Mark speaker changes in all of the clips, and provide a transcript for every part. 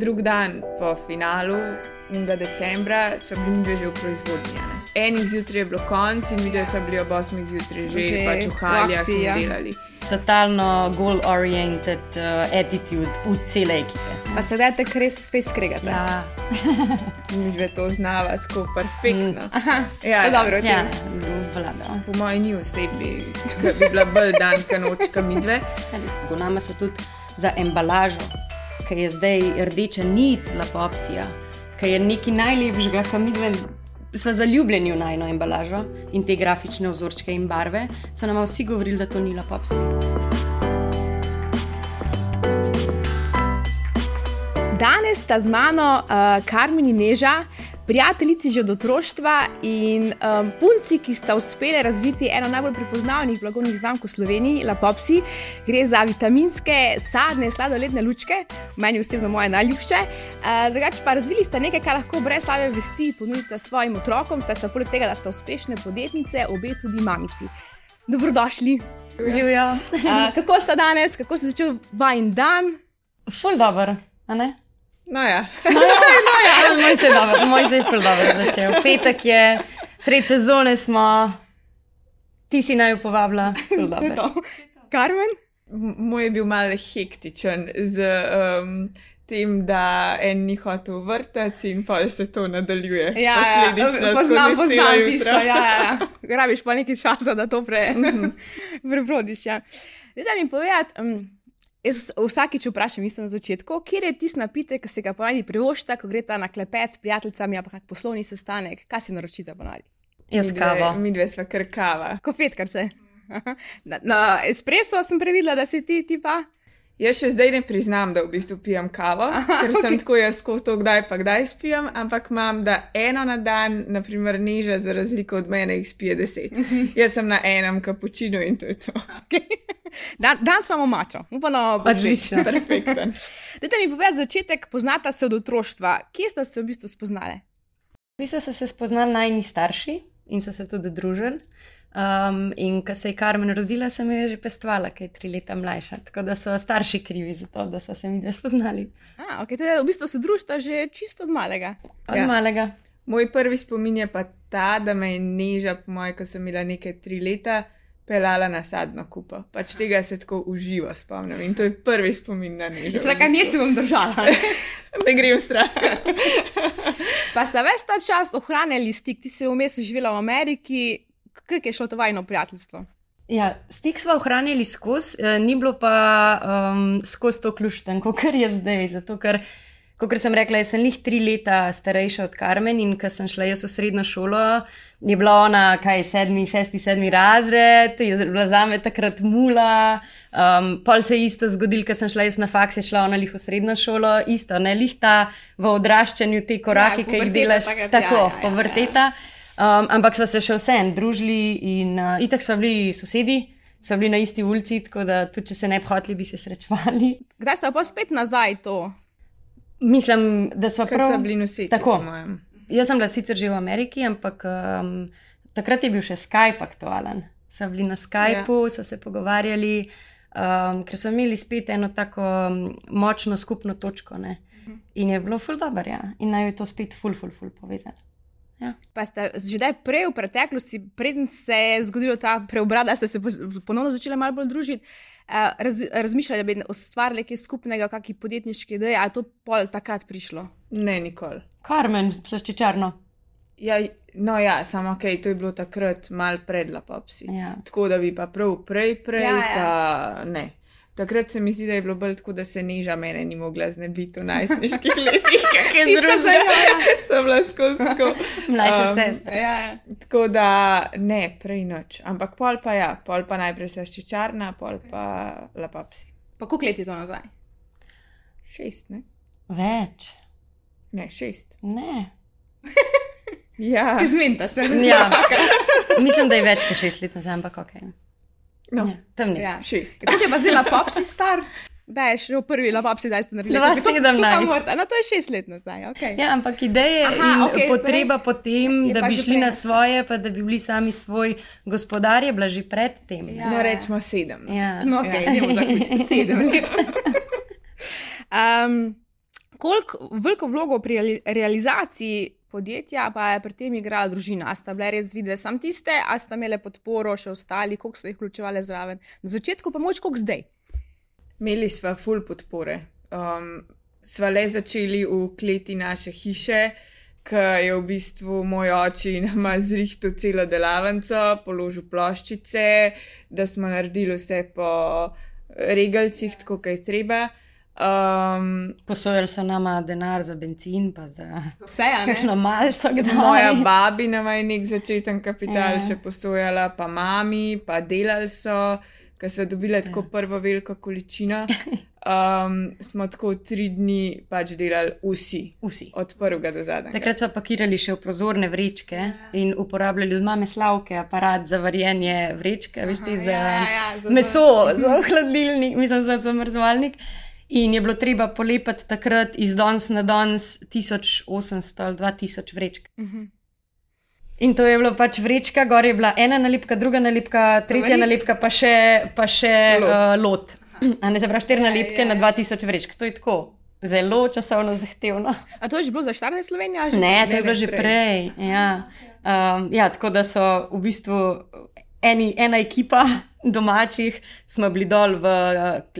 Speaker 1: drug dan po finalu, 1. decembra, so bili mi že v proizvodnji. Enih zjutraj je bilo konc in videli so bili ob 8. zjutraj že,
Speaker 2: Že
Speaker 1: že pač v haljah
Speaker 2: akciji,
Speaker 1: in
Speaker 2: ja.
Speaker 1: delali.
Speaker 3: Totalno goal-oriented uh, attitude v cele ekipe.
Speaker 2: Pa se dajte res fez skregati.
Speaker 3: Ja,
Speaker 1: Mi dve to znava tako perfektno.
Speaker 2: Mm. Aha,
Speaker 1: Ja,
Speaker 2: to
Speaker 1: ja.
Speaker 2: dobro.
Speaker 3: ja,
Speaker 2: Ja.
Speaker 3: vlada.
Speaker 1: Po mojem, ni osebi, ki bi bila bolj dan, kot nočka mi dve.
Speaker 3: Po nama so tudi za embalažo, ki je zdaj rdeča nit lapopsija, ki je nekaj najlepšega, kar mi dve smo zaljubljeni v najno embalažo in te grafične vzorčke in barve, so nam vsi govorili, da to ni lapopsija.
Speaker 2: Danes sta z mano uh, Karmen in Neža, prijateljici že od otroštva in um, punci, ki sta uspeli razviti eno najbolj prepoznavnih blagovnih znamk v Sloveniji, Lapopsi. Gre za vitaminske, sadne, sladoledne lučke, meni osebno moje najljubše. Uh, drugače pa razvili sta nekaj, kar lahko brez slave vesti ponudite svojim otrokom, saj sta poleg tega, da sta uspešne podjetnice, obe tudi mamici. Dobrodošli.
Speaker 3: Živijo.
Speaker 2: Uh, kako sta danes, kako se je začel vajen dan?
Speaker 3: Ful dobro, a ne?
Speaker 1: No ja,
Speaker 3: Ja, moj se je dobro, moj se je ful dobro začel. Petek je, sred sezone smo, ti si naj povabila.
Speaker 2: To. Karmen?
Speaker 1: Moj je bil malo hektičen z um, tem, da en ni hotel vrtati in pa se to nadaljuje.
Speaker 2: Ja, ja, poznam, poznam tisto. Ja, ja, ja. Rabiš pa nekaj časa, da to pre, prebrodiš. Ja. Zdaj, da mi povedati, um, jaz vsakič vprašam, isto na začetku, kje je tisti napitek, ki se ga ponavadi privoščite, ko greste na klepet s prijateljicami, ali pa kak poslovni sestanek, kaj si naročite ponavadi?
Speaker 3: Jaz kavo.
Speaker 1: Mi dve sva kar kava.
Speaker 2: Kofet, kar se. Na, na espresso sem previdela, da si ti, ti pa.
Speaker 1: Jaz še zdaj ne priznam, da v bistvu pijem kavo, Aha, ker sem okay. tako jaz, ko to kdaj pa kdaj spijem, ampak imam, da eno na dan, naprimer, niža, za razliko od mene, jih spije deset. Jaz sem na enem kapučinu in to je to.
Speaker 2: Okay. Dan, danes imamo mačo, upam, da bo všeč.
Speaker 3: Odlično.
Speaker 1: Perfekten.
Speaker 2: Dajte mi povedati začetek, poznata se od otroštva. Kje ste se v bistvu spoznali?
Speaker 3: V bistvu so se spoznali najni starši in so se tudi družili. Um, in ko se je Karmen rodila, sem jo že pestvala, ki je tri leta mlajša. Tako da so starši krivi za to, da so se mi dve spoznali.
Speaker 2: A, okay, torej, v bistvu se družite že čisto od malega.
Speaker 3: Od
Speaker 1: ja.
Speaker 3: malega.
Speaker 1: Moj prvi spomin je pa ta, da me je neža, po mojem, ko sem imela nekaj tri leta, pelala na sadno kupo. Pač tega se tako uživa spomnim in to je prvi spomin na nežo.
Speaker 2: Sraka, nisi bom držala.
Speaker 1: Ne grem stran.
Speaker 2: pa sta ves ta čas ohranjali stik, ti si vmes živela v Ameriki, kako je šlo to vajno prijateljstvo?
Speaker 3: Ja, stik smo ohranjali skozi, eh, ni bilo pa um, skozi to ključten, kot je zdaj. Zato, ker, kot sem rekla, jaz sem jih tri leta starejša od Karmen in ko sem šla jaz v srednjo šolo, je bila ona, kaj sedmi, šesti, sedmi razred, je bila za me takrat mula. Um, pol se je isto zgodilo, ko sem šla jaz na faks, je šla ona lih v srednjo šolo, isto, ne lihta v odraščanju te korake, ki jih delaš
Speaker 2: takrat,
Speaker 3: tako,
Speaker 2: ja, ja, ja, ja.
Speaker 3: povrteta. Um, ampak smo se še vsem družili in uh, itak smo bili sosedi, smo bili na isti ulici, tako da tudi če se ne bi hoteli, bi se srečevali.
Speaker 2: Kdaj ste pa spet nazaj to?
Speaker 3: Mislim, da smo prav.
Speaker 1: bili noseči,
Speaker 3: Tako. Jaz sem bila sicer že v Ameriki, ampak um, takrat je bil še Skype aktualen. So bili na Skypu, ja. so se pogovarjali, um, ker smo imeli spet eno tako um, močno skupno točko. Ne? In je bilo ful dobro, ja. in naj je to spet ful, ful, ful povezano. Ja.
Speaker 2: Pa ste že zdaj prej v preteklosti, preden se je zgodil ta preobrat, da ste se po- ponovno začeli malo bolj družiti, raz, razmišljali, da bi ustvarili nekaj skupnega, kakšni podjetniški ideji, ali je to pol takrat prišlo?
Speaker 1: Ne, nikoli.
Speaker 3: Karmen, plaščičarno.
Speaker 1: Ja, no, ja, samo ok, to je bilo takrat mal pred lapopsi.
Speaker 3: Ja.
Speaker 1: Tako da bi pa prav prej, prej,
Speaker 2: ja.
Speaker 1: ja. pa ne. Takrat se mi zdi, da je bilo bolj tako, da se niža mene ni mogla znebiti v najstniških letih, kako je zelo
Speaker 2: zanimivo.
Speaker 1: sem bila skozi.
Speaker 3: Mlajša
Speaker 1: Um,
Speaker 3: sestra.
Speaker 2: Ja,
Speaker 1: Tako da ne, prej noč. Ampak pol pa ja, pol pa najprej slaščičarna, pol pa lapopsi.
Speaker 2: pa koliko let je to nazaj?
Speaker 1: Šest, ne?
Speaker 3: Več.
Speaker 1: Ne, šest.
Speaker 3: Ne.
Speaker 1: Ja,
Speaker 2: Zmenta se.
Speaker 3: Ja. Mislim, da je več kot šest let nazaj, ampak ok.
Speaker 1: No,
Speaker 3: Ja, tam ne.
Speaker 2: Ja.
Speaker 1: šest.
Speaker 2: Kako je pa zdaj lapopsi star? Da je šel prvi lapopsi, da ste naredili.
Speaker 3: Dva
Speaker 2: To- to pa
Speaker 3: sedemnajst.
Speaker 2: morate- No, to je šest let nazaj, ok.
Speaker 3: Ja, ampak ideje
Speaker 2: Aha,
Speaker 3: in okay, potreba
Speaker 2: prej-
Speaker 3: po tem, da bi šli
Speaker 2: prej
Speaker 3: na svoje, pa da bi bili sami svoj gospodar, je bila že predtem.
Speaker 2: Ja.
Speaker 1: No, rečemo sedem.
Speaker 3: Ja.
Speaker 2: No, ok,
Speaker 1: Ja.
Speaker 2: Sedem let. Um, Koliko veliko vlogo pri reali- realizaciji podjetja pa je pri tem igrala družina? A sta bile res videle sam tiste, a sta imele podporo še ostali, koliko so jih vključevali zraven? Na začetku pa moč, koliko zdaj?
Speaker 1: Imeli smo full podpore. Um, sva le začeli v kleti naše hiše, ki je v bistvu moj oči nama zrihtel celo delavnico, položil ploščice, da smo naredili vse po regalcih, tako je treba. Um,
Speaker 3: Posojali so nama denar za benzin, pa za
Speaker 2: Vse,
Speaker 3: kakšno malce, kdaj.
Speaker 1: moja babina je nek začeten kapital
Speaker 3: Ja.
Speaker 1: še posojala, pa mami, pa delali so, ker so dobili tako prvo veliko količino. Um, smo tako tri dni pač delali vsi,
Speaker 3: Vsi.
Speaker 1: od prvega do zadnjega.
Speaker 3: Takrat smo pakirali še v prozorne vrečke in uporabljali od mame slavke aparat za varjenje vrečke, veš, ti za,
Speaker 2: ja, ja, za-
Speaker 3: meso, za hladilnik, mislim, za zamrzovalnik. In je bilo treba polepiti takrat iz danes na danes 1800 ali 2000 vrečk. In to je bilo pač vrečka, gor je bila ena nalepka, druga nalepka, tretja
Speaker 2: veliko.
Speaker 3: nalepka, pa še, pa še
Speaker 1: Lot.
Speaker 3: Uh, lot. A ne se pravi, štiri nalepke na 2000 vrečk. To je tako zelo časovno zahtevno.
Speaker 2: A to je že bilo za štarte Slovenije? že-
Speaker 3: Ne, to
Speaker 1: Ne,
Speaker 3: je bilo
Speaker 1: ne,
Speaker 3: že
Speaker 1: prej.
Speaker 3: prej. Ja. Um, ja, tako da so v bistvu eni, ena ekipa domačih, smo bili dol v,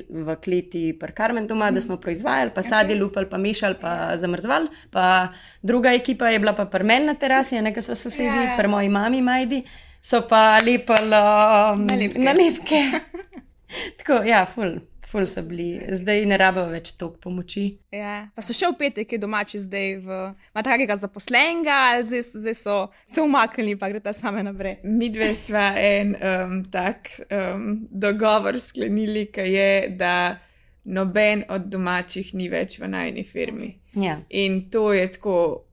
Speaker 3: v kleti pri Karmen doma, da smo proizvajali, pa sadje lupali, pa mešali, pa zamrzvali. Pa druga ekipa je bila pa pri meni na terasi, nekaj so sosedi,
Speaker 2: Ja, ja.
Speaker 3: pri moji mami Majdi, so pa lepili um,
Speaker 2: Nalepke.
Speaker 3: nalepke. tako, ja, ful. Ful so bili, zdaj ne rabijo več toliko pomoči.
Speaker 2: Ja. Pa so še v petek, je domači zdaj, v, ima takega zaposlenega, ali zdaj, zdaj so se umaknili, pa gre ta same naprej.
Speaker 1: Mi dve sva en um, tak um, dogovor sklenili, ki je, da noben od domačih ni več v najni firmi.
Speaker 3: Ja.
Speaker 1: In to je tako.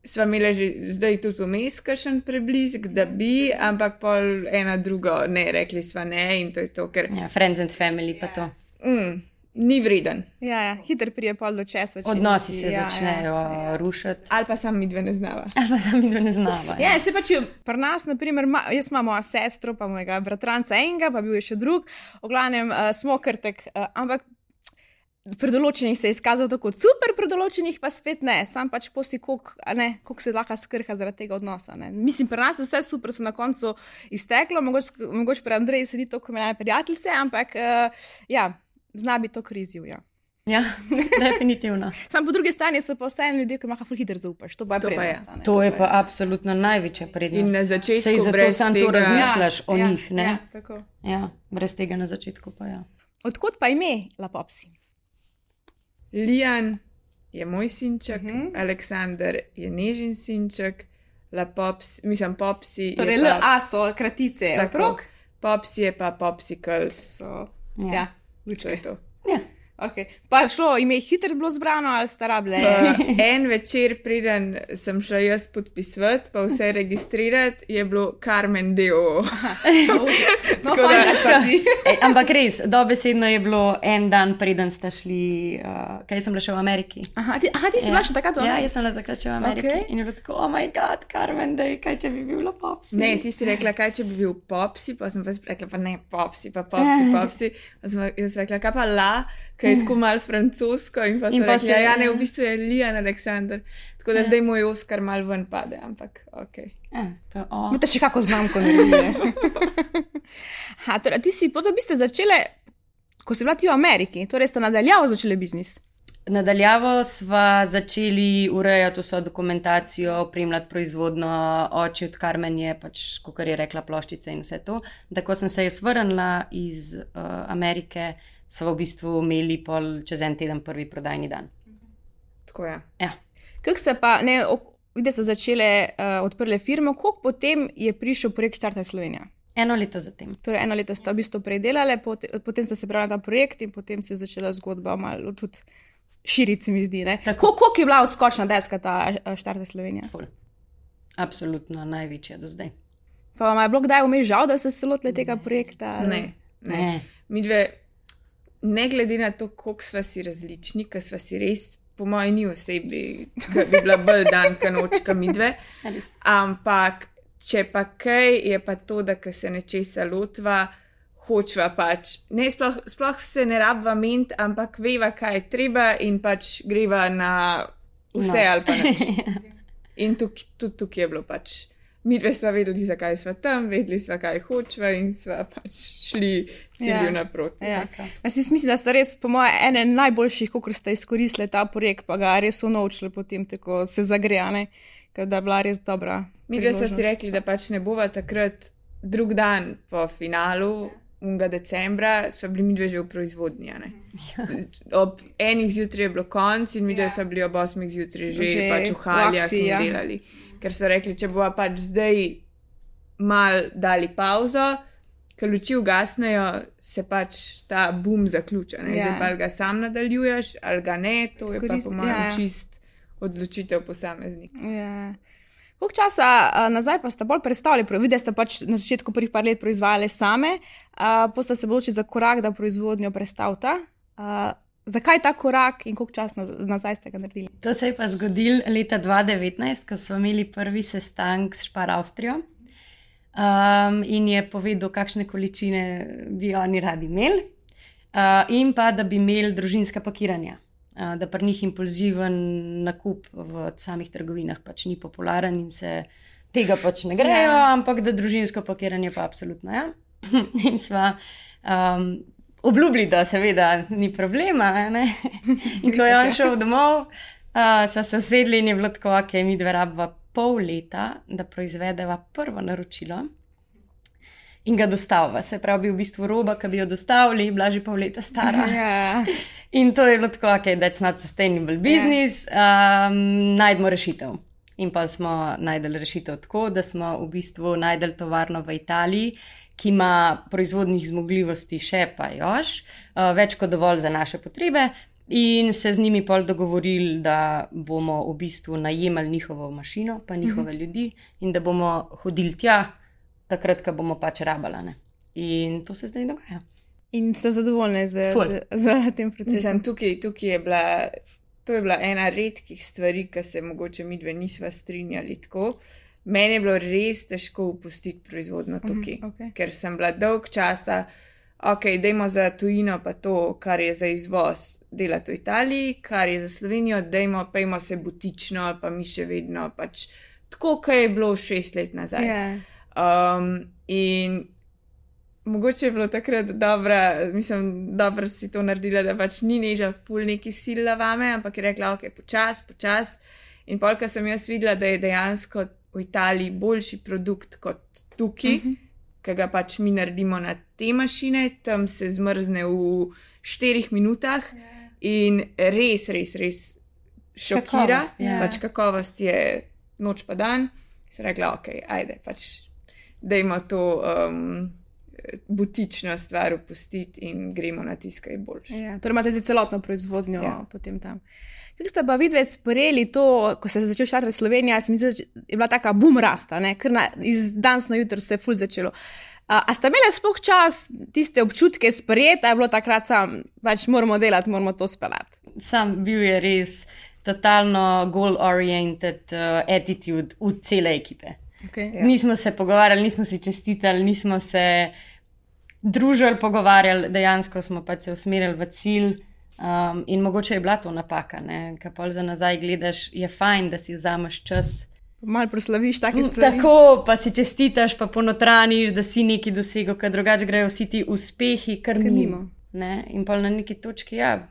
Speaker 1: Sva imela že zdaj tudi vmes, kakšen preblisk, da bi, ampak pol ena drugo ne, rekli sva ne in to je to, ker
Speaker 3: Ja, friends and family pa to.
Speaker 1: Mm, ni vreden.
Speaker 2: Ja, ja. hiter prije pol do česa. če
Speaker 3: Odnosi
Speaker 2: si-
Speaker 3: se
Speaker 2: ja,
Speaker 3: začnejo
Speaker 2: Ja,
Speaker 3: rušiti.
Speaker 1: Ali pa sam mi dve ne znava.
Speaker 3: Ali pa sami to ne znava.
Speaker 2: Ja, se pač pri nas, naprimer, ma, jaz imam mojo sestro, pa mojega bratranca enega, pa bil je še drug, v glavnem uh, smo krtek, uh, ampak pri določenih se je izkazal to kot super, pri določenih pa spet ne, sam pač posi, koliko se lahko skrha zaradi tega odnosa. Ne. Mislim, pri nas je vse super, se na koncu izteklo, mogoče, mogoče pri Andreji sedi to, ko imajo prijateljice, ampak uh, ja, zna biti to kriziv. Ja.
Speaker 3: ja definitivno.
Speaker 2: Sam po drugi strani so pa vseeno ljudje, ki lahko hitro zaupaš. To pa je
Speaker 1: To pa je.
Speaker 2: ne.
Speaker 3: To je pa absolutno največja prednost.
Speaker 1: In na začetku
Speaker 3: Sej zato sam to
Speaker 1: tega-
Speaker 3: razmišljaš o
Speaker 2: ja,
Speaker 3: njih, ne?
Speaker 2: Ja, tako.
Speaker 3: Ja, brez tega na začetku pa ja.
Speaker 2: Odkot pa ime Lapopsi?
Speaker 1: Lijan je moj sinček, uh
Speaker 2: Mhm.
Speaker 1: -huh. Aleksandr je nežen sinček, Lapops, mislim, popsi.
Speaker 2: Torej, LA so kratice,
Speaker 1: Tako.
Speaker 2: otrok.
Speaker 1: Popsi je pa popsicles.
Speaker 2: So,
Speaker 3: Ja.
Speaker 2: ja,
Speaker 1: To je to.
Speaker 3: ja.
Speaker 2: Okay. Pa je šlo ime hitro bilo zbrano ali starable?
Speaker 1: Uh, en večer, preden sem šla jaz podpisati, pa vse registrirati, je bilo Carmen Deo.
Speaker 2: no,
Speaker 1: da-
Speaker 2: sta si.
Speaker 3: Ej, ampak res, dobesedno je bilo en dan, preden ste šli, uh, kaj sem bila še v Ameriki.
Speaker 2: Aha, ti, aha, ti si bila še takrat v
Speaker 3: Ja,
Speaker 2: Ameriki?
Speaker 3: jaz sem bila takrat še v Ameriki. Okay. In je bilo tako, oh moj bog, Carmen, je kaj, če bi bil pops.
Speaker 1: Ne, ti si rekla, kaj če bi bil popsi, pa sem pa rekla, pa ne popsi, pa popsi, popsi. Pa sem jaz rekla, kaj pa la, kaj je tako mal francosko in pa
Speaker 3: In
Speaker 1: sem
Speaker 3: pa
Speaker 1: rekla,
Speaker 3: se-
Speaker 1: ja, ne,
Speaker 3: ja.
Speaker 1: v bistvu je Lijan Aleksandr. Tako da
Speaker 3: Ja.
Speaker 1: zdaj moj Oskar mal ven pade, ampak ok.
Speaker 3: Ja, oh.
Speaker 2: Imate še kako znamko naredili. Ha, torej, ti si potem biste začele, ko si bila ti v Ameriki, torej ste nadaljavo začele biznis.
Speaker 3: Nadaljavo sva začeli urejati vso dokumentacijo, opremljati proizvodno, oči od Karmen je pač, kot je rekla, ploščice in vse to. Tako sem se jaz vrnila iz uh, Amerike, smo v bistvu imeli pol čez en teden prvi prodajni dan.
Speaker 1: Tako je.
Speaker 3: Ja.
Speaker 2: Kako ste pa, ne, vidite, ste začele uh, odprle firmo, koliko potem je prišel projekt Štartaj Slovenija?
Speaker 3: Eno leto zatem.
Speaker 2: Torej, eno leto ste v bistvu predelali, potem, potem ste se na ta projekt in potem se je začela zgodba malo tudi širiti, se mi zdi. ne. Koliko je bila odskočna deska ta eh, Štartaj Slovenija?
Speaker 3: Ful. Absolutno največja do zdaj.
Speaker 2: Pa vam je bilo kdaj vmes žal, da ste se lotili tega projekta? ali-
Speaker 1: Ne, ne.
Speaker 3: Ne.
Speaker 1: Mi dve, ne glede na to, koliko sva si različni, ker sva si res, po mojem, ni osebi, ki bi bila bolj dan, kot nočka mi dve.
Speaker 3: Res.
Speaker 1: Ampak, če pa kaj, je pa to, da se nečesa lotva, hočva pač. Ne, sploh, sploh se ne rabva ment, ampak veva, kaj je treba in pač greva na vse
Speaker 3: Nož.
Speaker 1: ali pa nič. In tudi tukaj je bilo pač. Mi dve smo vedeli, zakaj smo tam, vedeli smo, kaj hočeva in smo pač šli cilju
Speaker 2: Ja.
Speaker 1: naproti.
Speaker 2: Ja. Jaz si mislim, da ste res, po mojem, ene najboljših, kako ste izkoristili ta projekt, pa ga res unovčili potem, tako se zagrejane, ker da je bila res dobra.
Speaker 1: Mi dve smo si rekli, da pač ne bova takrat drug dan po finalu. Unga decembra smo bili mi dve že v proizvodnji. a ne. Ob enih zjutraj je bilo konc in mi dve smo bili ob osmih zjutraj že,
Speaker 2: Že
Speaker 1: pač v haljah
Speaker 2: akciji,
Speaker 1: in
Speaker 2: ja.
Speaker 1: delali. Ker so rekli, če bova pač zdaj mal dali pauzo, ker luči ugasnejo, se pač ta boom zaključa. ne.
Speaker 2: Ja.
Speaker 1: Zdaj pa ali ga sam nadaljuješ ali ga ne, to je pa
Speaker 2: Izkoristi-
Speaker 1: po mojem
Speaker 2: ja, ja.
Speaker 1: čist odločitev posameznika.
Speaker 2: Ja. Koliko časa a, nazaj pa ste bolj predstavljali, videli ste pač na začetku prvih par let proizvajali same, pa ste se odločili za korak, da proizvodnjo predstavite. Zakaj ta korak in koliko časa naz nazaj ste ga naredili?
Speaker 3: To se je pa zgodilo leta 2019, ko smo imeli prvi sestanek s Špar Avstrijo. Um, in je povedal, kakšne količine bi oni radi imeli, uh, in pa da bi imeli družinska pakiranja. Uh, da pri njih impulziven nakup v samih trgovinah pač ni popularen in se tega pač ne grejo,
Speaker 2: Ja.
Speaker 3: ja. ampak da družinsko pakiranje pa absolutno je. Ja. in sva um, obljubili, da seveda ni problema. ne. in ko je on šel domov, uh, so se usedli in je bilo tako, da okay, mi dve rabva pol leta, da proizvedeva prvo naročilo. In ga dostavlja, se pravi, v bistvu roba, ki bi jo dostavili, je bila že pol leta stara.
Speaker 2: Ja.
Speaker 3: In to je bilo tako, ok, that's not sustainable business, um, najdemo rešitev. In pa smo najdeli rešitev tako, da smo v bistvu najdeli tovarno v Italiji, ki ima proizvodnih zmogljivosti še pa jož, uh, več kot dovolj za naše potrebe. In se z njimi pol dogovorili, da bomo v bistvu najemali njihovo mašino, pa njihove ljudi, in da bomo hodili tja, takrat, ko bomo pač rabalane. In to se zdaj dogaja.
Speaker 2: In ste zadovoljni z,
Speaker 3: Ful.
Speaker 2: z, z tem procesom?
Speaker 1: Mislim, tukaj, tukaj je bila, to je bila ena redkih stvari, ki se mogoče mi dve nisva strinjali tako. Meni je bilo res težko upustiti proizvodno tukaj,
Speaker 2: Mhm, okej.
Speaker 1: ker sem bila dolg časa, ok, dajmo za tujino pa to, kar je za izvoz, delati v Italiji, kar je za Slovenijo, dajmo, pejmo se butično, pa mi še vedno pač tako, kot je bilo šest let nazaj.
Speaker 2: Ja.
Speaker 1: Um, in mogoče je bilo takrat dobro, mislim, dobro si to naredila, da pač ni neža ful neki sila vame, ampak je rekla, ok, počas, počas. In polka sem jaz videla, da je dejansko v Italiji boljši produkt kot tukaj, uh -huh. ki ga pač mi naredimo na te mašine, tam se zmrzne v štirih minutah in res, res, res šokira.
Speaker 3: Kakovost, ja.
Speaker 1: Pač kakovost je noč pa dan. Se rekla, ok, ajde, pač dajmo to um, butično stvar opustiti in gremo na tisto, kar je boljše.
Speaker 2: Ja, torej imate zdaj celotno proizvodnjo
Speaker 1: Ja.
Speaker 2: ja. potem tam. Kako ste pa vidve sprejeli to, ko se je začel štartati Slovenija, se mi zdi, da je bila taka boom rasta, ne? ker na, iz danes na jutro se je ful začelo. A, a ste imeli sploh čas tiste občutke sprejeti, a je bilo takrat sam, pač moramo delati, moramo to speljati.
Speaker 3: Sam bil je res totalno goal-oriented uh, attitude v cele ekipe.
Speaker 2: Okay.
Speaker 3: Ja. Nismo se pogovarjali, nismo si čestitali, nismo se družili, pogovarjali, dejansko smo pač se usmerili v cilj. Um, in mogoče je bila to napaka, ker pa za nazaj gledaš, je fajn, da si vzameš čas.
Speaker 2: Malo proslaviš take stvari.
Speaker 3: Tako pa si čestitaš, pa ponotraniš, da si nekaj dosegel, ker drugače grejo vsi ti uspehi, Kar mimo.
Speaker 2: mimo.
Speaker 3: Ne? In pa na neki točki, ja,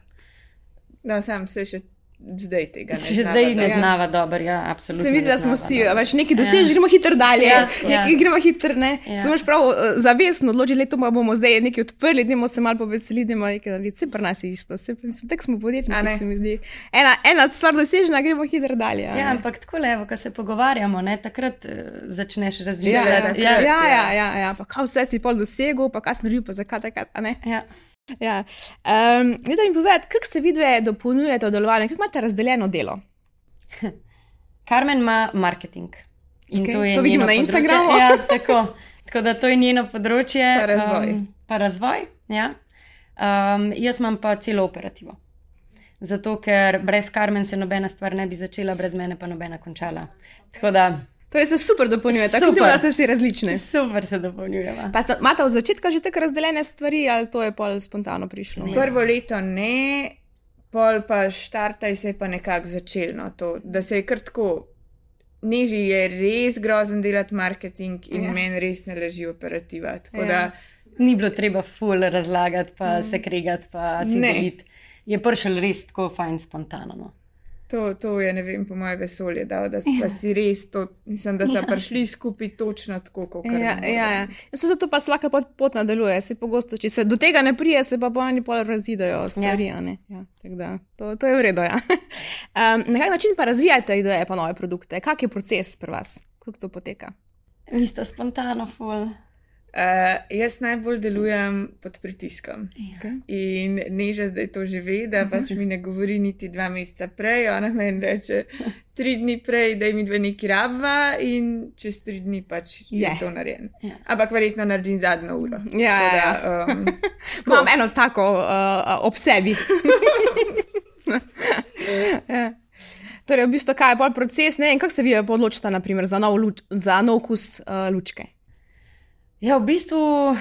Speaker 1: No, sam se še zdaj tega ne znava
Speaker 3: zdaj ne
Speaker 1: dobro.
Speaker 3: znava dobro, ja, absolutno.
Speaker 2: Se mi zdi, da smo vsi, več nekaj dosežemo, gremo hitro dalje,
Speaker 3: Ja,
Speaker 2: ja,
Speaker 3: ja.
Speaker 2: nekaj gremo hitro, ne.
Speaker 3: Ja.
Speaker 2: Ja. Samo prav eh, zavestno odločili, da bomo zdaj nekaj odprli, da se malo poveselili, da bomo nekaj naredili. Vse pri nas je isto, vse mislim, tako smo
Speaker 1: A
Speaker 2: podjetniki,
Speaker 1: ne?
Speaker 2: se mi zdi. Ena, ena stvar dosežena, gremo hitro dalje.
Speaker 3: Ja, ampak tako levo, ko se pogovarjamo, ne, takrat uh, začneš
Speaker 2: Ja,
Speaker 3: razmišljati.
Speaker 2: ja, ja, ja,
Speaker 1: ja.
Speaker 2: ja, ja, pa kaj vse si pol dosegel, pa kaj si naredil, pa zakaj takrat, a ne?
Speaker 3: ja.
Speaker 2: Ja. Um, da mi povedati, kako se vidve dopolnjujete v delovanju, kako imate razdeljeno delo?
Speaker 3: Karmen ima marketing. In
Speaker 2: Okej,
Speaker 3: to je
Speaker 2: to vidimo na. Instagramu.
Speaker 3: Ja, tako, tako da to je njeno področje.
Speaker 1: Pa razvoj.
Speaker 3: Um, pa razvoj ja. um, jaz imam pa celo operativo. Zato, ker brez Karmen se nobena stvar ne bi začela, brez mene pa nobena končala. Tako da
Speaker 2: Torej se super dopolnjujete, tako da ste si različni.
Speaker 3: Super se dopolnjujemo.
Speaker 2: Pa sta- imate od začetka že tako razdeljene stvari, ali to je pol spontano prišlo?
Speaker 3: Ne.
Speaker 1: Prvo leto ne, pol pa štartaj se je pa nekako začelno to, da se je kar tako. Neži je res grozen delati marketing in
Speaker 2: Ja.
Speaker 1: meni res ne leži operativa. Tako
Speaker 2: Ja.
Speaker 1: da
Speaker 3: Ni bilo treba ful razlagati, pa mm. se kregati, pa si
Speaker 1: Ne.
Speaker 3: deliti. Je prišel res tako fajn spontano.
Speaker 1: To, to je, ne vem, po moje vesolje dal, da smo si res to, mislim, da so prišli skupaj točno tako, kot
Speaker 2: Ja, ja, ja. So zato pa slaka pot, pot nadaljuje. Se pogosto, če se do tega ne prije, se pa po eni pol razidejo stvari. Ja. Ja, da, to, to je v redu. Ja. Um, na kak način pa razvijate ideje pa nove produkte? Kak je proces pri vas? Kako to poteka?
Speaker 3: Vi ste spontano ful.
Speaker 1: Uh, jaz najbolj delujem pod pritiskom.
Speaker 2: Okay.
Speaker 1: In neža zdaj to že ve, da pač mi ne govori niti dva meseca prej. Ona meni reče tri dni prej, da mi dve neki rabva, in čez tri dni pač je
Speaker 2: Je.
Speaker 1: to narejeno.
Speaker 3: Ja.
Speaker 1: Ampak verjetno naredim zadnjo uro.
Speaker 2: Ja,
Speaker 1: Tako
Speaker 2: ja,
Speaker 1: da, um,
Speaker 2: Imam eno tako uh, ob sebi. ja. Torej, v bistvu, kaj je bolj proces, ne vem, kako se vi odločite, naprimer, za nov, luč, za nov kus uh, lučke.
Speaker 3: Ja, v bistvu,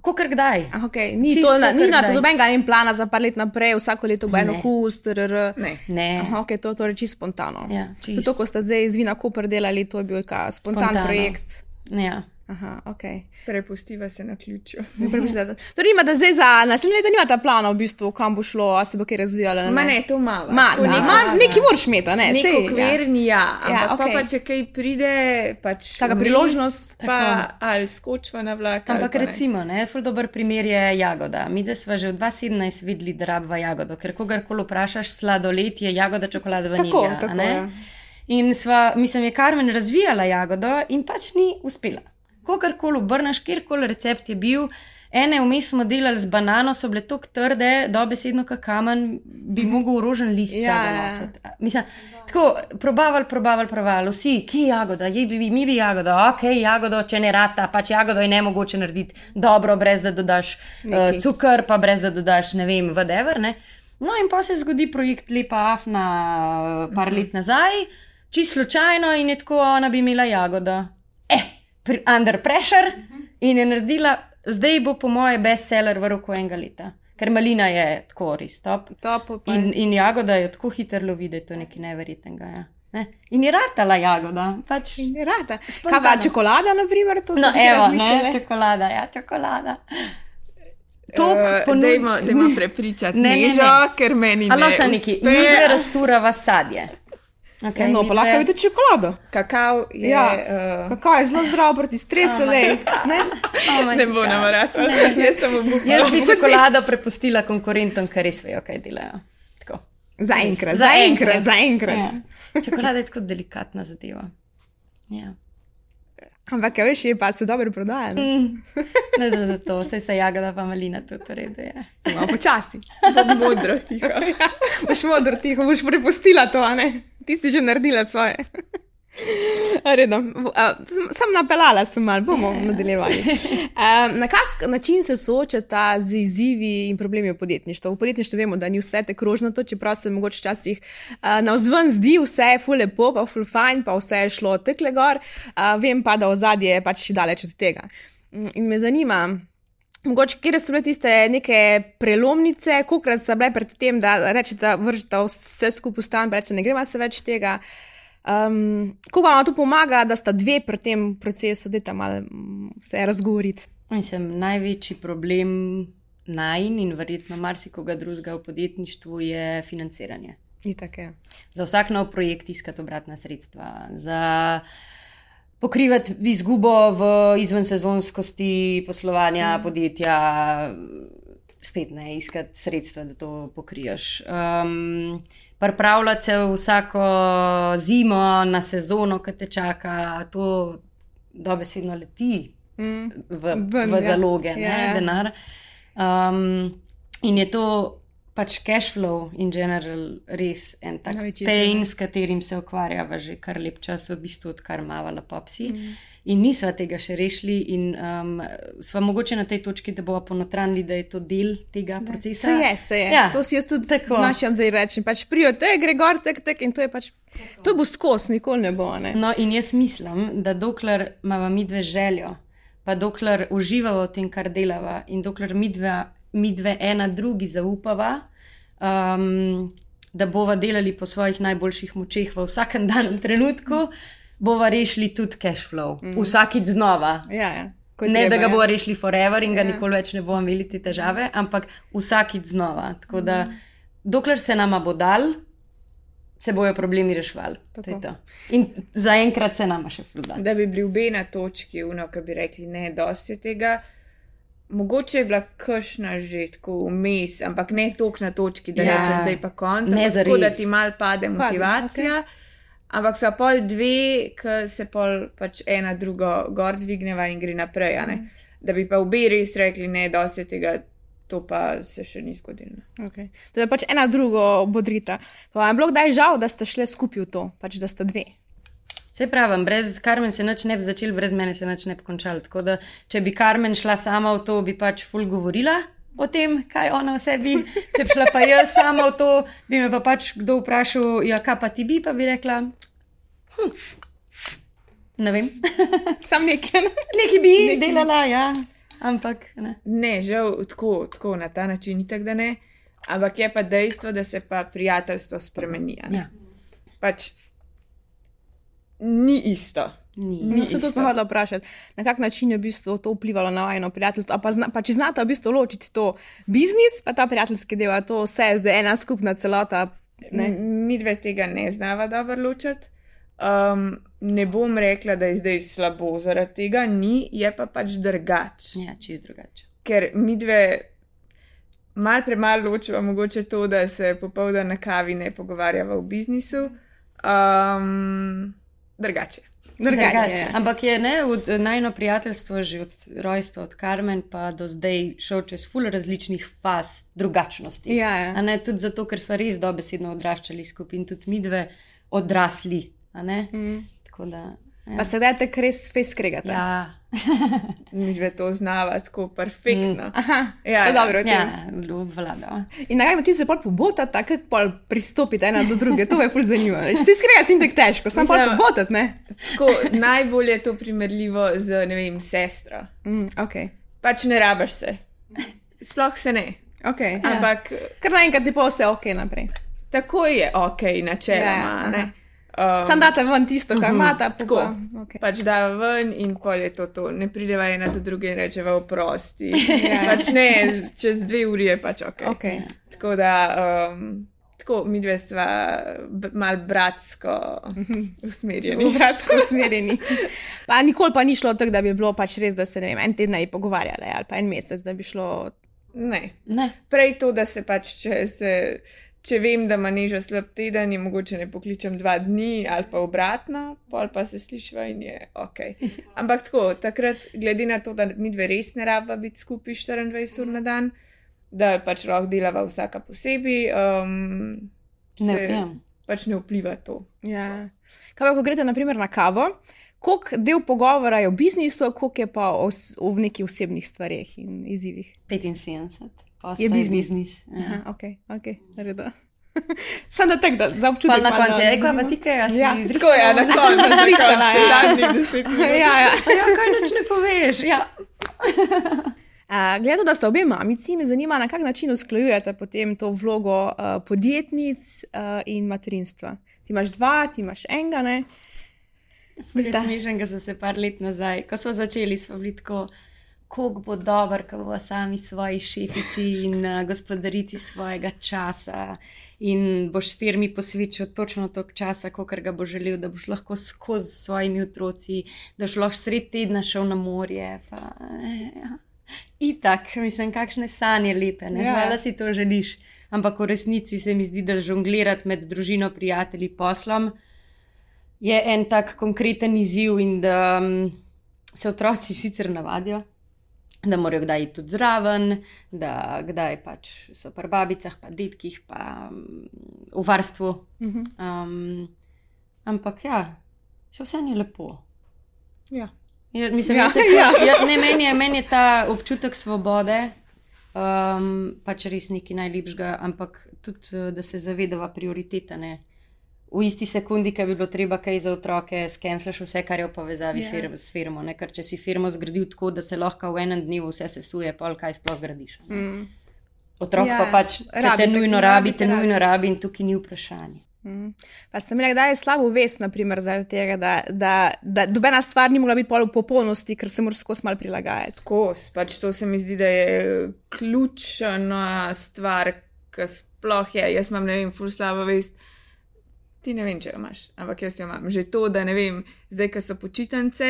Speaker 3: kakor kdaj.
Speaker 2: Ah, okay. Ni
Speaker 3: Čisto
Speaker 2: to, na, ni na to nobenega en plana za par let naprej, vsako leto bo eno
Speaker 3: Ne.
Speaker 2: kus, trr.
Speaker 1: ne.
Speaker 3: Ne.
Speaker 2: Aha, ok, to je torej čisto spontano.
Speaker 3: Ja, čisto.
Speaker 2: to, ko ste zdaj iz Vina Koper delali, to je bil ka spontan
Speaker 3: Spontano.
Speaker 2: projekt.
Speaker 3: Ja.
Speaker 2: Aha, ok.
Speaker 1: Prepustiva se na ključu.
Speaker 2: Torej, ima, da zdaj za naslednje leto nimate plana, v bistvu, kam bo šlo, a se bo kaj razvijalo. ali
Speaker 1: Ma ne, to malo.
Speaker 2: Ma, da,
Speaker 1: neko-
Speaker 2: ma, neki moraš imeti, a ne?
Speaker 1: Nek
Speaker 2: sej,
Speaker 1: okvir ni, ja. Ampak
Speaker 2: Ja,
Speaker 1: ja,
Speaker 2: okej.
Speaker 1: okay. pa, če kaj pride, pač.
Speaker 2: Taka priložnost,
Speaker 1: Pa
Speaker 3: tako.
Speaker 1: ali skočva na vlak.
Speaker 3: Ampak
Speaker 1: pa ne.
Speaker 3: recimo, ne, ful dober primer je jagoda. Mi, da smo že v 2017 videli, da rabva jagodo, ker kogarkoli vprašaš, sladoled je jagoda, čokolada, vanilja.
Speaker 2: Tako,
Speaker 3: a
Speaker 2: tako,
Speaker 3: ne?
Speaker 2: ja.
Speaker 3: In sva, mislim, je Karmen razvijala jagodo in pač ni uspela. Kogarkoli obrneš, kjerkoli recept je bil, ene vmes smo delali z banano, so bile tako trde, dobesedno kot kamen, bi mogel rožen list
Speaker 2: Ja,
Speaker 3: ja, nositi. Mislim, tako, probavali, probavali, probavali, vsi, ki jagoda, je bi mi bi jagodo, ok, jagodo, če ne rata, pač jagodo je ne mogoče narediti dobro, brez da dodaš
Speaker 2: Nekaj.
Speaker 3: uh, cukor, pa brez da dodaš, ne vem, whatever. Ne? No, in pa se zgodi projekt Lepa Afna, par let nazaj, čisto slučajno in je tako, ona bi imela jagodo. Eh, pri, under pressure in je naredila, zdaj bo po moje bestseller v roku enega leta, ker malina je tako res top.
Speaker 2: Top,
Speaker 3: In, in jagoda je tako hitro lovi, da je to nekaj neverjetnega. Ja. Ne? In je ratala jagoda. Pač,
Speaker 2: je rada. Kaj pa čokolada, na primer, to
Speaker 3: no, evo, ne, čokolada, ja, čokolada.
Speaker 1: Tok,
Speaker 3: Tok
Speaker 1: uh, dajmo, dajmo prepričati
Speaker 3: Ne, ne,
Speaker 1: nežo,
Speaker 3: ne.
Speaker 1: ker meni
Speaker 3: Ali
Speaker 1: ne
Speaker 3: se neki,
Speaker 1: uspe.
Speaker 3: mi dve razturava sadje. Okay,
Speaker 2: Ja, no, pa lahko je tudi čokolado.
Speaker 1: Kakav je.
Speaker 2: Ja,
Speaker 1: uh,
Speaker 2: Kako je zelo zdrav proti stresu, le. Ne?
Speaker 3: oh
Speaker 1: ne bo nam rado. Jaz sem obupala.
Speaker 3: Jaz bi čokolado prepustila konkurentom, ker res vejo, kaj delajo. Tako.
Speaker 2: Zaenkrat,
Speaker 3: Res,
Speaker 2: zaenkrat, zaenkrat.
Speaker 3: Ja. Čokolada je tako delikatna zadeva. Ja.
Speaker 2: Ampak, ja, veš, je pa se dobro prodaja. ne?
Speaker 3: Mm. Ne, je to, vse se jagoda, pa malina tudi v redu. Je.
Speaker 2: Samo počasi.
Speaker 1: bom modro tiho.
Speaker 2: Boš modro tiho, boš prepustila to, a ne? Ti si že naredila svoje. Redno. Sem napeljala, sem malo, bomo nadaljevali. Um, na kak način se soočata z izzivi in problemi v podjetništvu? V podjetništvu vemo, da ni vse tako rožnato, čeprav se mogoče včasih uh, na vzven zdi vse je ful lepo, pa ful fajn, pa vse je šlo tekle gor. Uh, vem pa, da od zadje je pač daleč od tega. Mm, In me zanima, Mogoče, kje so bile tiste neke prelomnice, koliko so bile pred tem, da rečete, vržete vse skupaj v stan, reče, ne gremo se več tega. Um, kako vam to pomaga, da sta dve pri tem procesu, da tam mm, se razgovoriti?
Speaker 3: Mislim, največji problem najn in verjetno marsikoga drugega v podjetništvu je financiranje.
Speaker 2: Itak je.
Speaker 3: Za vsak nov projekt iskati obratna sredstva, za pokrivati izgubo v izvensezonskosti poslovanja mm. podjetja, spet ne iskati sredstva, da to pokriješ. Um, Pripravljati se vsako zimo na sezono, ki te čaka, to dobesedno leti
Speaker 2: Mm.
Speaker 3: v,
Speaker 2: Ven,
Speaker 3: v
Speaker 2: ja.
Speaker 3: zaloge,
Speaker 2: Ja,
Speaker 3: ne,
Speaker 2: ja.
Speaker 3: denar. Um, in je to pač cash flow in general res en tak pain, s katerim se ukvarjava že kar lep čas, v bistvu odkar mavala popsi. Mm. In nisva tega še rešili, in um, sva mogoče na tej točki, da bova ponotranili, da je to del tega procesa.
Speaker 2: Se je, se je.
Speaker 3: Ja,
Speaker 2: to si jaz tudi
Speaker 3: tako.
Speaker 2: našel, da rečem. Pač prijo te, gre gor, tek, tek in to je pač. To bo skos, nikoli ne bo. Ne?
Speaker 3: No, in jaz mislim, da dokler imamo mi dve željo, pa dokler uživamo v tem, kar delava, in dokler mi dve, mi dve ena drugi zaupava, um, da bova delali po svojih najboljših močeh v vsakem danem trenutku, bova rešili tudi cash flow, mm. vsakič znova.
Speaker 2: Ja, ja. Ko
Speaker 3: Ne,
Speaker 2: treba,
Speaker 3: da ga
Speaker 2: ja.
Speaker 3: bomo rešili forever in ga
Speaker 2: Ja.
Speaker 3: nikoli več ne bomo imeli te težave, ampak vsakič znova. Tako da, dokler se nama bo dal, se bojo problemi reševali. In zaenkrat se nama še fulda.
Speaker 1: Da bi bili obe na točki, uno, ki bi rekli, ne, dosti tega. Mogoče je bila kršna že tako vmes, ampak ne toliko na točki, da
Speaker 3: Ja.
Speaker 1: ja. rečeš, zdaj pa konc.
Speaker 3: Ne
Speaker 1: ampak tako, da ti mal pade motivacija. Okay. Ampak so pol dve, ki se pol pač ena drugo gor dvigneva in gre naprej. ne. Da bi pa obe res rekli, ne, dosti tega, to pa se še ni zgodilo.
Speaker 2: Okay. To je pač ena drugo bodrita. Pa vam je bilo kdaj žal, da ste šli skupaj v to, pač da ste dve.
Speaker 3: Se pravi, brez Karmen se nič ne bi začel, brez mene se nič ne bi končal. Tako da, če bi Karmen šla sama v to, bi pač ful govorila o tem, kaj ona o sebi. Če bi šla pa jaz sama v to, bi me pa pač kdo vprašal, ja, kaj pa ti bi, pa bi rekla. Hm, ne vem,
Speaker 2: Sam nekaj.
Speaker 3: nekaj bi nekaj. delala, ja, ampak ne.
Speaker 1: Ne, žal tako, tako na ta način, tako da ne. Ampak je pa dejstvo, da se pa prijateljstvo spremeni.
Speaker 3: Ja,
Speaker 1: Pač ni isto.
Speaker 3: ni.
Speaker 2: No, se to hodila vprašati, na kak način je v bistvu to vplivalo na vajno prijateljstvo. A Pa, zna, pa če znate v bistvu ločiti to biznis, pa ta prijateljski del, a to vse je zdaj ena skupna celota. Ne?
Speaker 1: Mi dve tega ne znava dobro ločiti. Um, ne bom rekla, da je zdaj slabo zaradi tega, ni, je pa pač drugače.
Speaker 3: Ja, čist drugače.
Speaker 1: Ker mi dve mal premalo ločiva, mogoče to, da se popoldan na kavi ne pogovarjava o biznisu. Um, drugače.
Speaker 2: Drugače je.
Speaker 3: Ampak je ne, od najno prijateljstvo, že od rojstva, od Karmen pa do zdaj šel čez ful različnih faz drugačnosti.
Speaker 2: Ja, ja.
Speaker 3: A Ne, tudi zato, ker smo res dobesedno odraščali skupaj in tudi mi dve odrasli. a ne.
Speaker 2: Mm.
Speaker 3: Tako da.
Speaker 2: Pa se dajte res fez skregati.
Speaker 3: Ja,
Speaker 1: Mi dve to znava tako perfektno. Mm.
Speaker 2: Aha,
Speaker 1: Ja,
Speaker 2: ja,
Speaker 1: ja.
Speaker 2: dobro. Ja.
Speaker 3: ja obvladava.
Speaker 2: In na kak način se pol pobotata, kako pol pristopite ena do druge, to me je ful zanimivo. Vsi skregati si tako težko, sam pol pobotati, ne?
Speaker 1: Tako, najbolje je to primerljivo z, ne vem, sestro.
Speaker 2: Mm, ok,
Speaker 1: Pač ne rabaš se. Sploh se ne.
Speaker 2: ok.
Speaker 1: Ja. Ampak
Speaker 2: Kar naenkrat je pa vse ok naprej.
Speaker 1: tako je ok, načeloma.
Speaker 2: Ja,
Speaker 1: ne. Um,
Speaker 2: Sam date ven tisto, kar imata,
Speaker 1: tako.
Speaker 2: pa, okay.
Speaker 1: Pač da ven in pol je to to. Ne prideva ena do druge in rečeva oprosti.
Speaker 2: Ja.
Speaker 1: pač ne, čez dve uri je pač ok.
Speaker 2: okay.
Speaker 1: Tako da, um, tako mi dve sva mal bratsko usmerjeni.
Speaker 2: v bratsko usmerjeni. Pa nikoli pa ni šlo tako, da bi bilo pač res, da se ne vem, en teden ne bi pogovarjali ali pa en mesec, da bi šlo.
Speaker 1: Ne.
Speaker 3: Ne.
Speaker 1: Prej to, da se pač, če, se, če vem, da ima neža slab teden, in mogoče ne pokličem dva dni ali pa obratno, pol pa se slišiva in je ok. Ampak tako, takrat, glede na to, da mi dve res ne rabava biti skupaj 24 ur na dan, da pač lahko delava vsaka posebej, um,
Speaker 3: Ne,
Speaker 1: se
Speaker 3: ja.
Speaker 1: pač ne vpliva to.
Speaker 2: Ja. Kaj pa, ko greste naprimer na kavo, koliko del pogovora je o biznisu, koliko je pa o, o v nekih osebnih stvareh in izzivih.
Speaker 3: 75. postaj
Speaker 2: Je biznis.
Speaker 3: biznis. Ja.
Speaker 2: Aha, ok, ok, naredo. Sam da tak, da za občutek.
Speaker 3: Pa na koncu, ej, kaj pa
Speaker 2: zanimivo.
Speaker 3: ti kaj, a si
Speaker 2: Ja,
Speaker 1: Tako je, na koncu, na
Speaker 2: zrihtala,
Speaker 1: koncu,
Speaker 2: ja.
Speaker 1: zadnjih deset minut.
Speaker 2: ja, ja.
Speaker 3: Ja, kaj noč ne poveš. Ja.
Speaker 2: Uh, Glede, da ste obe mamici, me zanima, na kak način usklajujete potem to vlogo uh, podjetnic uh, in materinstva. Ti imaš dva, ti imaš enega, ne?
Speaker 3: Je
Speaker 2: Da.
Speaker 3: smešen, da so se par let nazaj, ko smo začeli, smo bili tako, kako bo dobro, ko bomo sami svoji šefici in uh, gospodarici svojega časa. In boš firmi posvečal točno toliko časa, kot ga bo želel, da boš lahko skozi s svojimi otroci, da boš lahko sred tedna šel na morje. Pa, eh, ja. Itak, mislim, kakšne sanje lepe, ne
Speaker 2: Ja.
Speaker 3: znala si to želiš. Ampak v resnici se mi zdi, da žonglirati med družino, prijatelji, poslom je en tak konkreten izziv in da um, se otroci sicer navadijo, da morajo kdaj iti tudi zraven, da kdaj pač so pri babicah, pa detkih, pa mm, v varstvu. Um, ampak ja, še vse ni lepo.
Speaker 2: Ja.
Speaker 3: Ja, mislim,
Speaker 2: Ja,
Speaker 3: se,
Speaker 2: ja.
Speaker 3: ja. Ne, meni, je, meni je ta občutek svobode um, pač res nekaj najlepšega, ampak tudi, eh, da se zavedava prioriteta. V isti sekundi, ki bi bilo treba kaj za otroke, skenslaš vse, kar je v povezavi
Speaker 2: Ja.
Speaker 3: yeah. s firmo. Ne? Ker če si firmo zgradil tako, da se lahko v enem dnevu vse sesuje, pol kaj sploh gradiš. ne.
Speaker 2: Mm.
Speaker 3: Otrok
Speaker 2: Ja,
Speaker 3: ja, pa pač, če
Speaker 2: rabi,
Speaker 3: te nujno
Speaker 2: rabi,
Speaker 3: rabi,
Speaker 2: te
Speaker 3: te nujno
Speaker 2: rabi.
Speaker 3: rabi in tukaj ni vprašanje.
Speaker 2: Mm. Pa ste imeli kdaj slabo vest, naprimer, zaradi tega, da, da, da nobena stvar ni mogla biti pol v popolnosti, ker se moraš skozi malo prilagajati.
Speaker 1: Kos, pač to se mi zdi, da je ključna stvar, ki sploh je. Jaz imam, ne vem, ful slabo vest. Ti ne vem, če jo imaš, ampak jaz jo imam. Že to, da ne vem, zdaj, ko so počitnice,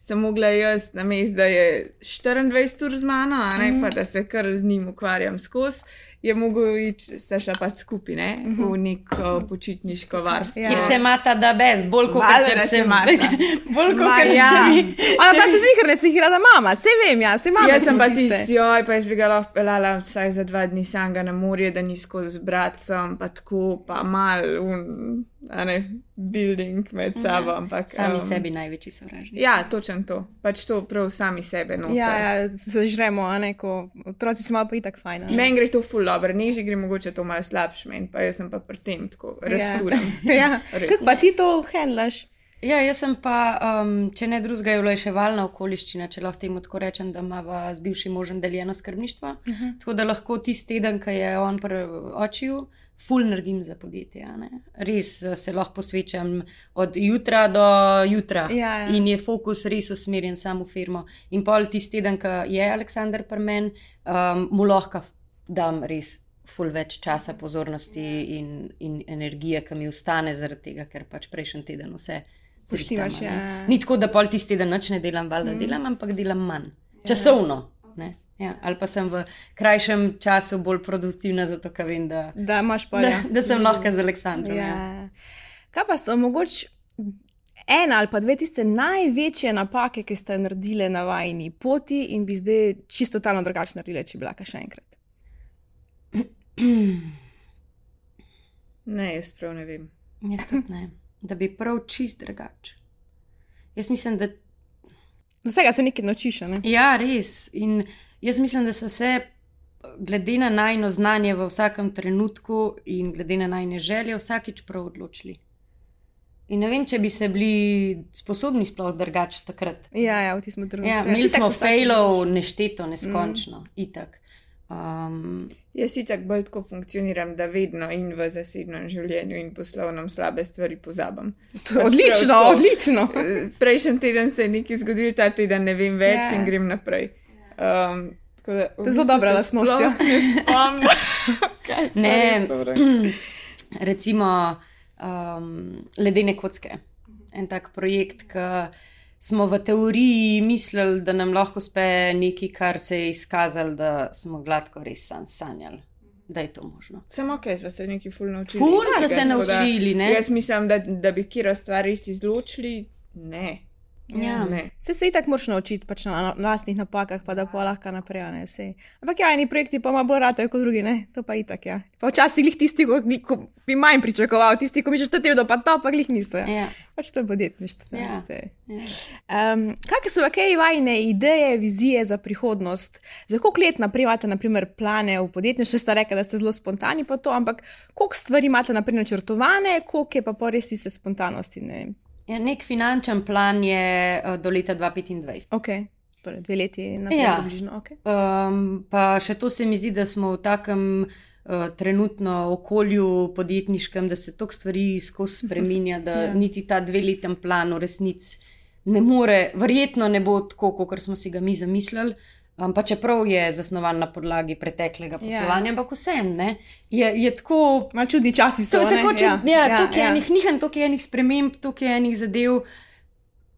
Speaker 1: sem mogla jaz na mestu, da je 24 ur z mano, a ne pa da se kar z njim ukvarjam skozi. Je mogel iti, sta šla pač skupaj, ne, v neko počitniško varstvo.
Speaker 2: Ja.
Speaker 3: Ker se imata da best, bolj kot če
Speaker 1: da se
Speaker 3: se
Speaker 1: imata.
Speaker 3: bolj kot ker
Speaker 2: ja.
Speaker 3: se
Speaker 2: Ona pa se zihar ne si igra, da mama, se vem, ja, se mama.
Speaker 1: Jaz sem pa tisti, joj, pa jaz bi ga lahko pelala vsaj za dva dni samega na morje, da ni skozi z bratom, pa tako, pa mal, un, ne, building med sabo, ampak.
Speaker 3: Sami
Speaker 1: em,
Speaker 3: sebi največji sovražnik.
Speaker 1: Ja, točen to. Pač to prav sami sebe. noter.
Speaker 2: Ja, ja, se žremo, a ne, ko otroci so malo pa itak fajn.
Speaker 1: Meni gre to ful dobro, neži gre mogoče to malo slabše, meni pa jaz sem pa pri tem tako resturam.
Speaker 2: Ja.
Speaker 1: Res.
Speaker 2: Kako pa ti to handlaš?
Speaker 3: Ja, jaz sem pa, um, če ne drugega, je olajševalna okoliščina, če lahko temu tako rečem, da imamo z bivšim možem deljeno skrbništvo. Uh -huh. Tako da lahko tisti teden, ki je on pri očiju, ful naredim za podjetje. a ne. Res eh, se lahko posvečam od jutra do jutra.
Speaker 2: Ja, ja.
Speaker 3: In je fokus res usmerjen samo v firmo. In pol tisti teden, ki je Aleksandr pri meni, um, mu lahko dam res. Ful več časa, pozornosti in, in energije, ki mi ostane, zaradi tega, ker pač prejšnji teden vse ne.
Speaker 2: ja.
Speaker 3: Ni tako, da pol tisti teden nič ne delam, valjda mm. delam, ampak delam manj. Časovno. Ne? Ja, ali pa sem v krajšem času bolj produktivna, zato ker vem, da,
Speaker 2: Da pa
Speaker 3: da,
Speaker 2: ja.
Speaker 3: da sem lahko z Aleksandrom. Ja.
Speaker 2: Ja. Kaj pa so mogoče ena ali pa dve tiste največje napake, ki ste naredili na vajni poti in bi zdaj čisto totalno drugače naredili, če bi bila še enkrat?
Speaker 1: Ne, jaz prav ne vem.
Speaker 3: Jaz tudi ne. Da bi prav čist drugače. Jaz mislim, da
Speaker 2: vsega se nekaj naučiš, a ne?
Speaker 3: Ja, res. In jaz mislim, da so se, glede na najno znanje v vsakem trenutku in glede na najne želje, vsakič prav odločili. In ne vem, če bi se bili sposobni sploh drugače takrat.
Speaker 2: Ja, ja, v tistem trenutku.
Speaker 3: Ja,
Speaker 2: Ja,
Speaker 3: imeli
Speaker 2: tako
Speaker 3: smo failov nešteto, neskončno, mm. itak. Um,
Speaker 1: Jaz si tako bolj tako funkcioniram, da vedno in v zasebnem življenju in poslovnem slabe stvari pozabim.
Speaker 2: To- Odlično,
Speaker 1: tako.
Speaker 2: odlično.
Speaker 1: Eh, Prejšnji teden se je nekaj zgodilo, ta teden ne vem več
Speaker 2: Ja.
Speaker 1: in grem naprej. Um, tako da, v
Speaker 2: To je zelo
Speaker 1: bistvu
Speaker 2: dobra lastnost, ja.
Speaker 1: Ne
Speaker 3: recimo um, ledene kocke. En tak projekt, ki smo v teoriji mislili, da nam lahko uspe nekaj, kar se je izkazalo, da smo gladko res san, sanjali, da je to možno.
Speaker 1: Samo ok, smo se nekaj ful naučili.
Speaker 3: Ful
Speaker 1: iz
Speaker 3: smo se
Speaker 1: tako da
Speaker 3: naučili, ne?
Speaker 1: Jaz mislim, da, da bi kiro stvar res izločili. Ne.
Speaker 3: Ja.
Speaker 1: ne.
Speaker 2: Se se itak moraš naučiti pač na, na lastnih napakah, pa da pa lahko naprej, ne se. Ampak ja, eni projekti pa ima bolj rate kot drugi, ne? To pa itak, ja. Pa včasih glih tisti, ko, ko bi manj pričakoval, tisti, ko misliš, da ti je pa to, pa glih niso. Ja.
Speaker 3: Ja.
Speaker 2: Pač to je podjetništvo.
Speaker 3: Ja. Ja.
Speaker 2: Um, kakšne so kaj vajne ideje, vizije za prihodnost? Za koliko let naprej imate naprimer, plane v podjetju? Še ste rekli, da ste zelo spontani po to, ampak koliko stvari imate naprej načrtovane, koliko je pa pa res iste spontanosti? Ne vem.
Speaker 3: Ja, nek finančen plan je uh, do leta 2025.
Speaker 2: Ok, torej dve leti naprej,
Speaker 3: Ja.
Speaker 2: približno. Okay.
Speaker 3: Um, pa še to se mi zdi, da smo v takem uh, trenutno okolju podjetniškem, da se toliko stvari skozi spremenja, da
Speaker 2: ja.
Speaker 3: niti ta dveleten plan v resnici ne more, verjetno ne bo tako, kot smo si ga mi zamislili. Um, pa čeprav je zasnovan na podlagi preteklega
Speaker 2: Ja.
Speaker 3: poslovanja, ampak vsem je, je tako
Speaker 2: Malo čudni časi so.
Speaker 3: To je tako,
Speaker 2: ne?
Speaker 3: če, ja, ja, ja, toliko je
Speaker 2: ja.
Speaker 3: enih nihanj, toliko je enih sprememb, toliko je enih zadev,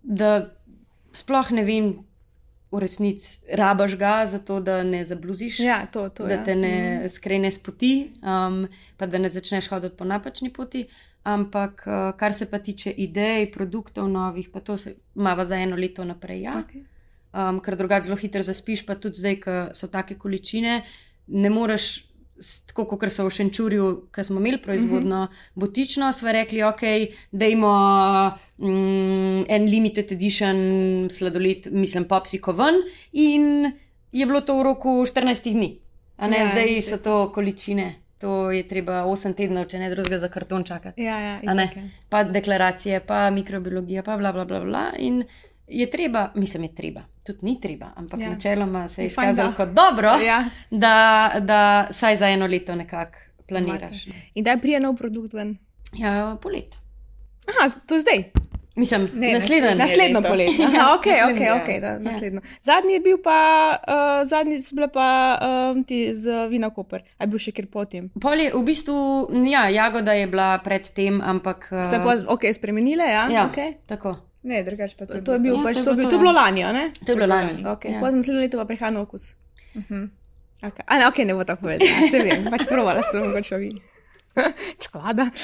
Speaker 3: da sploh ne vem, v resnici rabaš ga, zato da ne zabluziš,
Speaker 2: Ja, to, to
Speaker 3: da
Speaker 2: ja.
Speaker 3: te ne skrene z poti, um, pa da ne začneš hoditi po napačni poti. Ampak, uh, kar se pa tiče idej, produktov novih, pa to se mava za eno leto naprej. Ja.
Speaker 2: Okay.
Speaker 3: Um, ker drugače zelo hitro zaspiš, pa tudi zdaj, ko so take količine, ne moreš. Tako kot so v Šenčurju, ki smo imeli proizvodno uh -huh. botično, smo rekli, ok, dajmo mm, en limited edition sladoled, mislim, popsiko ven, in je bilo to v roku 14 dni. A ne,
Speaker 2: Ja,
Speaker 3: zdaj
Speaker 2: zdaj-
Speaker 3: so to količine, to je treba 8 tednov, če ne drugega, za karton čakati.
Speaker 2: Ja, ja,
Speaker 3: ne?
Speaker 2: je.
Speaker 3: Pa deklaracije, pa mikrobiologija, pa bla, bla, bla, bla. In je treba, mislim, je treba, tudi ni treba, ampak
Speaker 2: Ja.
Speaker 3: ja. načeloma se je izkazalo
Speaker 2: da-
Speaker 3: kot dobro,
Speaker 2: Ja.
Speaker 3: da, da saj za eno leto nekako planiraš. ne.
Speaker 2: In da je prije nov produkt ven.
Speaker 3: Ja, polet.
Speaker 2: Aha, to je zdaj.
Speaker 3: Mislim,
Speaker 1: Ne,
Speaker 3: naslednji.
Speaker 2: Naslednjo
Speaker 1: leto.
Speaker 2: poletje. Aha, ok,
Speaker 3: Naslednje,
Speaker 2: ok,
Speaker 3: ja.
Speaker 2: ok, da, naslednjo. Zadnji je bil pa, uh, zadnji so bile pa um, ti z Vina Koper. A je bil še kjer potem?
Speaker 3: Pol je v bistvu, ja, jagoda je bila predtem, ampak.
Speaker 2: Ste pa ok, spremenile, ja?
Speaker 3: ja,
Speaker 2: Okay.
Speaker 3: tako.
Speaker 1: Ne, drugače pa
Speaker 2: To, to je bil,
Speaker 3: Ja,
Speaker 2: pač,
Speaker 3: to je
Speaker 2: to, je
Speaker 3: bilo
Speaker 2: bil,
Speaker 3: to,
Speaker 2: to je bilo
Speaker 3: ja.
Speaker 2: lani, ne?
Speaker 3: To je bilo lani.
Speaker 2: Okay.
Speaker 3: Ja.
Speaker 2: Potem naslednjo leto pa prihaja nov okus.
Speaker 1: Mhm.
Speaker 2: Okay. A ne, ok, ne bo tako povedal. Ja, se vem, pač provala sem mogoče vi. Čokolada.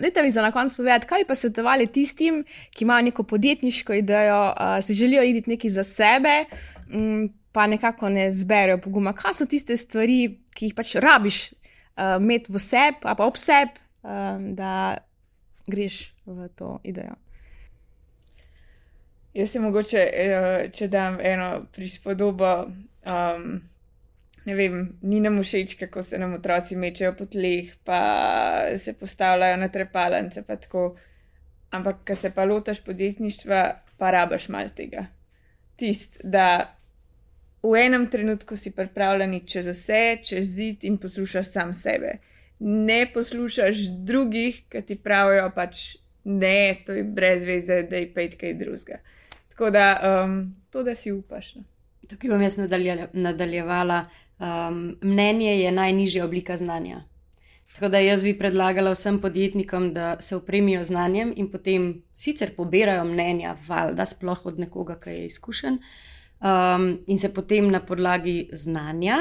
Speaker 2: Dajte mi za na konec povedati, kaj bi pa svetovali tistim, ki imajo neko podjetniško idejo, uh, si želijo iti nekaj za sebe, um, pa nekako ne zberejo poguma. Kaj so tiste stvari, ki jih pač rabiš uh, imeti v sebi, pa ob sebi, um, da greš v to idejo?
Speaker 1: Jaz se mogoče, eh, če dam eno prispodobo, um, ne vem, ni nam všeč, kako se nam otroci mečejo po tleh, pa se postavljajo na trepalence, pa tako. Ampak, ko se pa lotaš podjetništva, pa rabaš mal tega. Tist, da v enem trenutku si pripravljen iti čez vse, čez zid in poslušaš sam sebe. Ne poslušaš drugih, ki ti pravijo pač ne, to je brez veze, da je pet kaj drugega. Tako da um, to, da si upaš. No.
Speaker 3: Tukaj bom jaz nadalje, nadaljevala. Um, mnenje je najnižja oblika znanja. Tako da jaz bi predlagala vsem podjetnikom, da se opremijo znanjem in potem sicer pobirajo mnenja, valjda sploh od nekoga, ki je izkušen, um, in se potem na podlagi znanja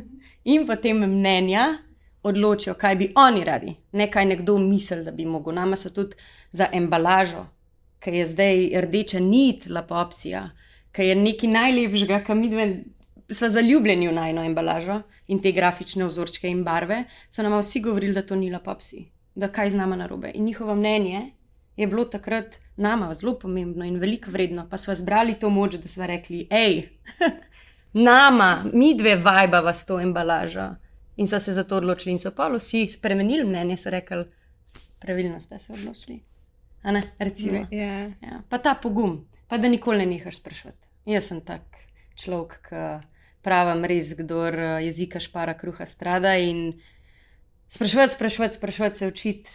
Speaker 3: in potem mnenja odločijo, kaj bi oni radi, ne kaj nekdo misli, da bi mogel. Nama so tudi za embalažo, ki je zdaj rdeča nit, lapopsija, ki je nekaj najlepšega, kar mi dve smo zaljubljeni v najno embalažo in te grafične vzorčke in barve, so nam vsi govorili, da to ni lapopsi, da kaj z nama narobe. In njihovo mnenje je bilo takrat nama zelo pomembno in veliko vredno, pa smo zbrali to moč, da smo rekli, hej, nama, mi dve vajbava s to embalažo. In so se za to odločili in so pa vsi spremenili mnenje, so rekli, pravilno ste se odločili. A ne, recimo.
Speaker 2: Ja.
Speaker 3: Ja, pa ta pogum, pa da nikoli ne nehaš sprašovati. Jaz sem tak človek, ki pravim res, kdo jezika špara, kruha strada in sprašovati, sprašovati, sprašovati, se učiti,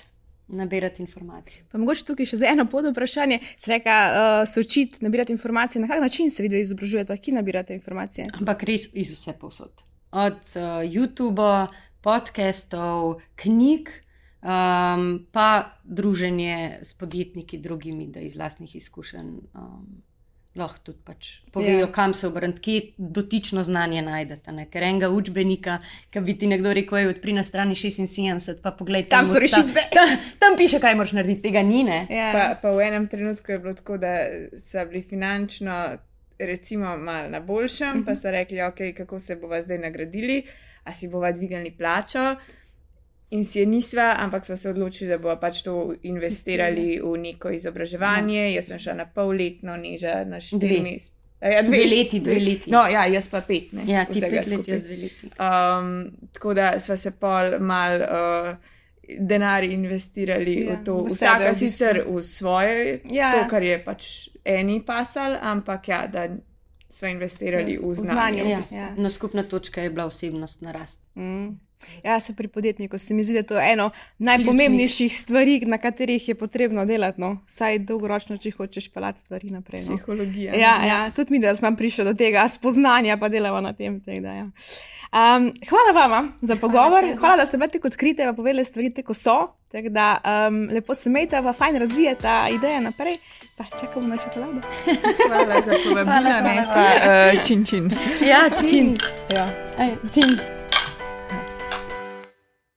Speaker 3: nabirati informacije.
Speaker 2: Pa mogoče tukaj še za eno pod vprašanje. Se reka, uh, se učiti nabirati informacije, na kak način se video izobražujete, ki nabirate informacije?
Speaker 3: Ampak res iz vse posod. Od uh, YouTuba, podcastov, knjig, um, pa druženje s podjetniki drugimi, da iz lastnih izkušenj um, lahko tudi pač povejo,
Speaker 2: Ja.
Speaker 3: yeah. kam se obrniti, kje dotično znanje najdete. Ne? Ker enega učbenika, ki bi ti nekdo rekel, "Ej, odpri na strani 76, pa poglej
Speaker 2: Tam so
Speaker 3: odsta-
Speaker 2: rešitve."
Speaker 3: Tam, tam piše, kaj moraš narediti, tega ni. Ne?
Speaker 2: Ja.
Speaker 1: Pa, pa v enem trenutku je bilo tako, da so bili finančno, recimo, malo na boljšem, uh -huh. pa so rekli, okay, kako se bova zdaj nagradili, a si bova dvignili plačo. In si je nisva, ampak smo se odločili, da bomo pač to investirali v neko izobraževanje. Ja. Jaz sem šla na polletno, niža na štiri
Speaker 3: Dve.
Speaker 1: mesece. Ja,
Speaker 3: Dve leti, dve leti.
Speaker 1: No, ja, jaz pa pet. Ne,
Speaker 3: Ja, ti pet let, jaz dve leti.
Speaker 1: Um, tako da smo se pol mal uh, denar investirali
Speaker 2: Ja,
Speaker 1: ja, v to.
Speaker 2: v
Speaker 1: Vsaka
Speaker 2: v bistvu.
Speaker 1: sicer v svoje,
Speaker 2: Ja.
Speaker 1: to, kar je pač eni pasal, ampak ja, da smo investirali
Speaker 2: Ja,
Speaker 1: v
Speaker 2: v
Speaker 1: znanje.
Speaker 2: znanje,
Speaker 1: v
Speaker 3: Ja,
Speaker 1: bistvu.
Speaker 2: Ja.
Speaker 3: no, skupna točka je bila osebnost narast.
Speaker 2: Mm. Ja, se pri podjetniku se mi zdi, da je to eno najpomembnejših stvari, na katerih je potrebno delati. No. Saj dolgoročno, če hočeš pelati stvari naprej. No.
Speaker 1: Psihologija.
Speaker 2: Ja, ja, tudi mi, da smo prišli do tega spoznanja, pa delamo na tem. Tak, da, ja. um, hvala vam za pogovor, hvala, hvala da ste bili tako odkriti, pa povedali stvari tako so. Tak da, um, lepo se imejte, pa fajn razvijate ideje naprej. Pa čakamo na čokolado.
Speaker 1: Hvala za povabilo, ne pa uh, čin čin.
Speaker 3: Ja, čin.
Speaker 2: Ja.
Speaker 3: Aj, čin.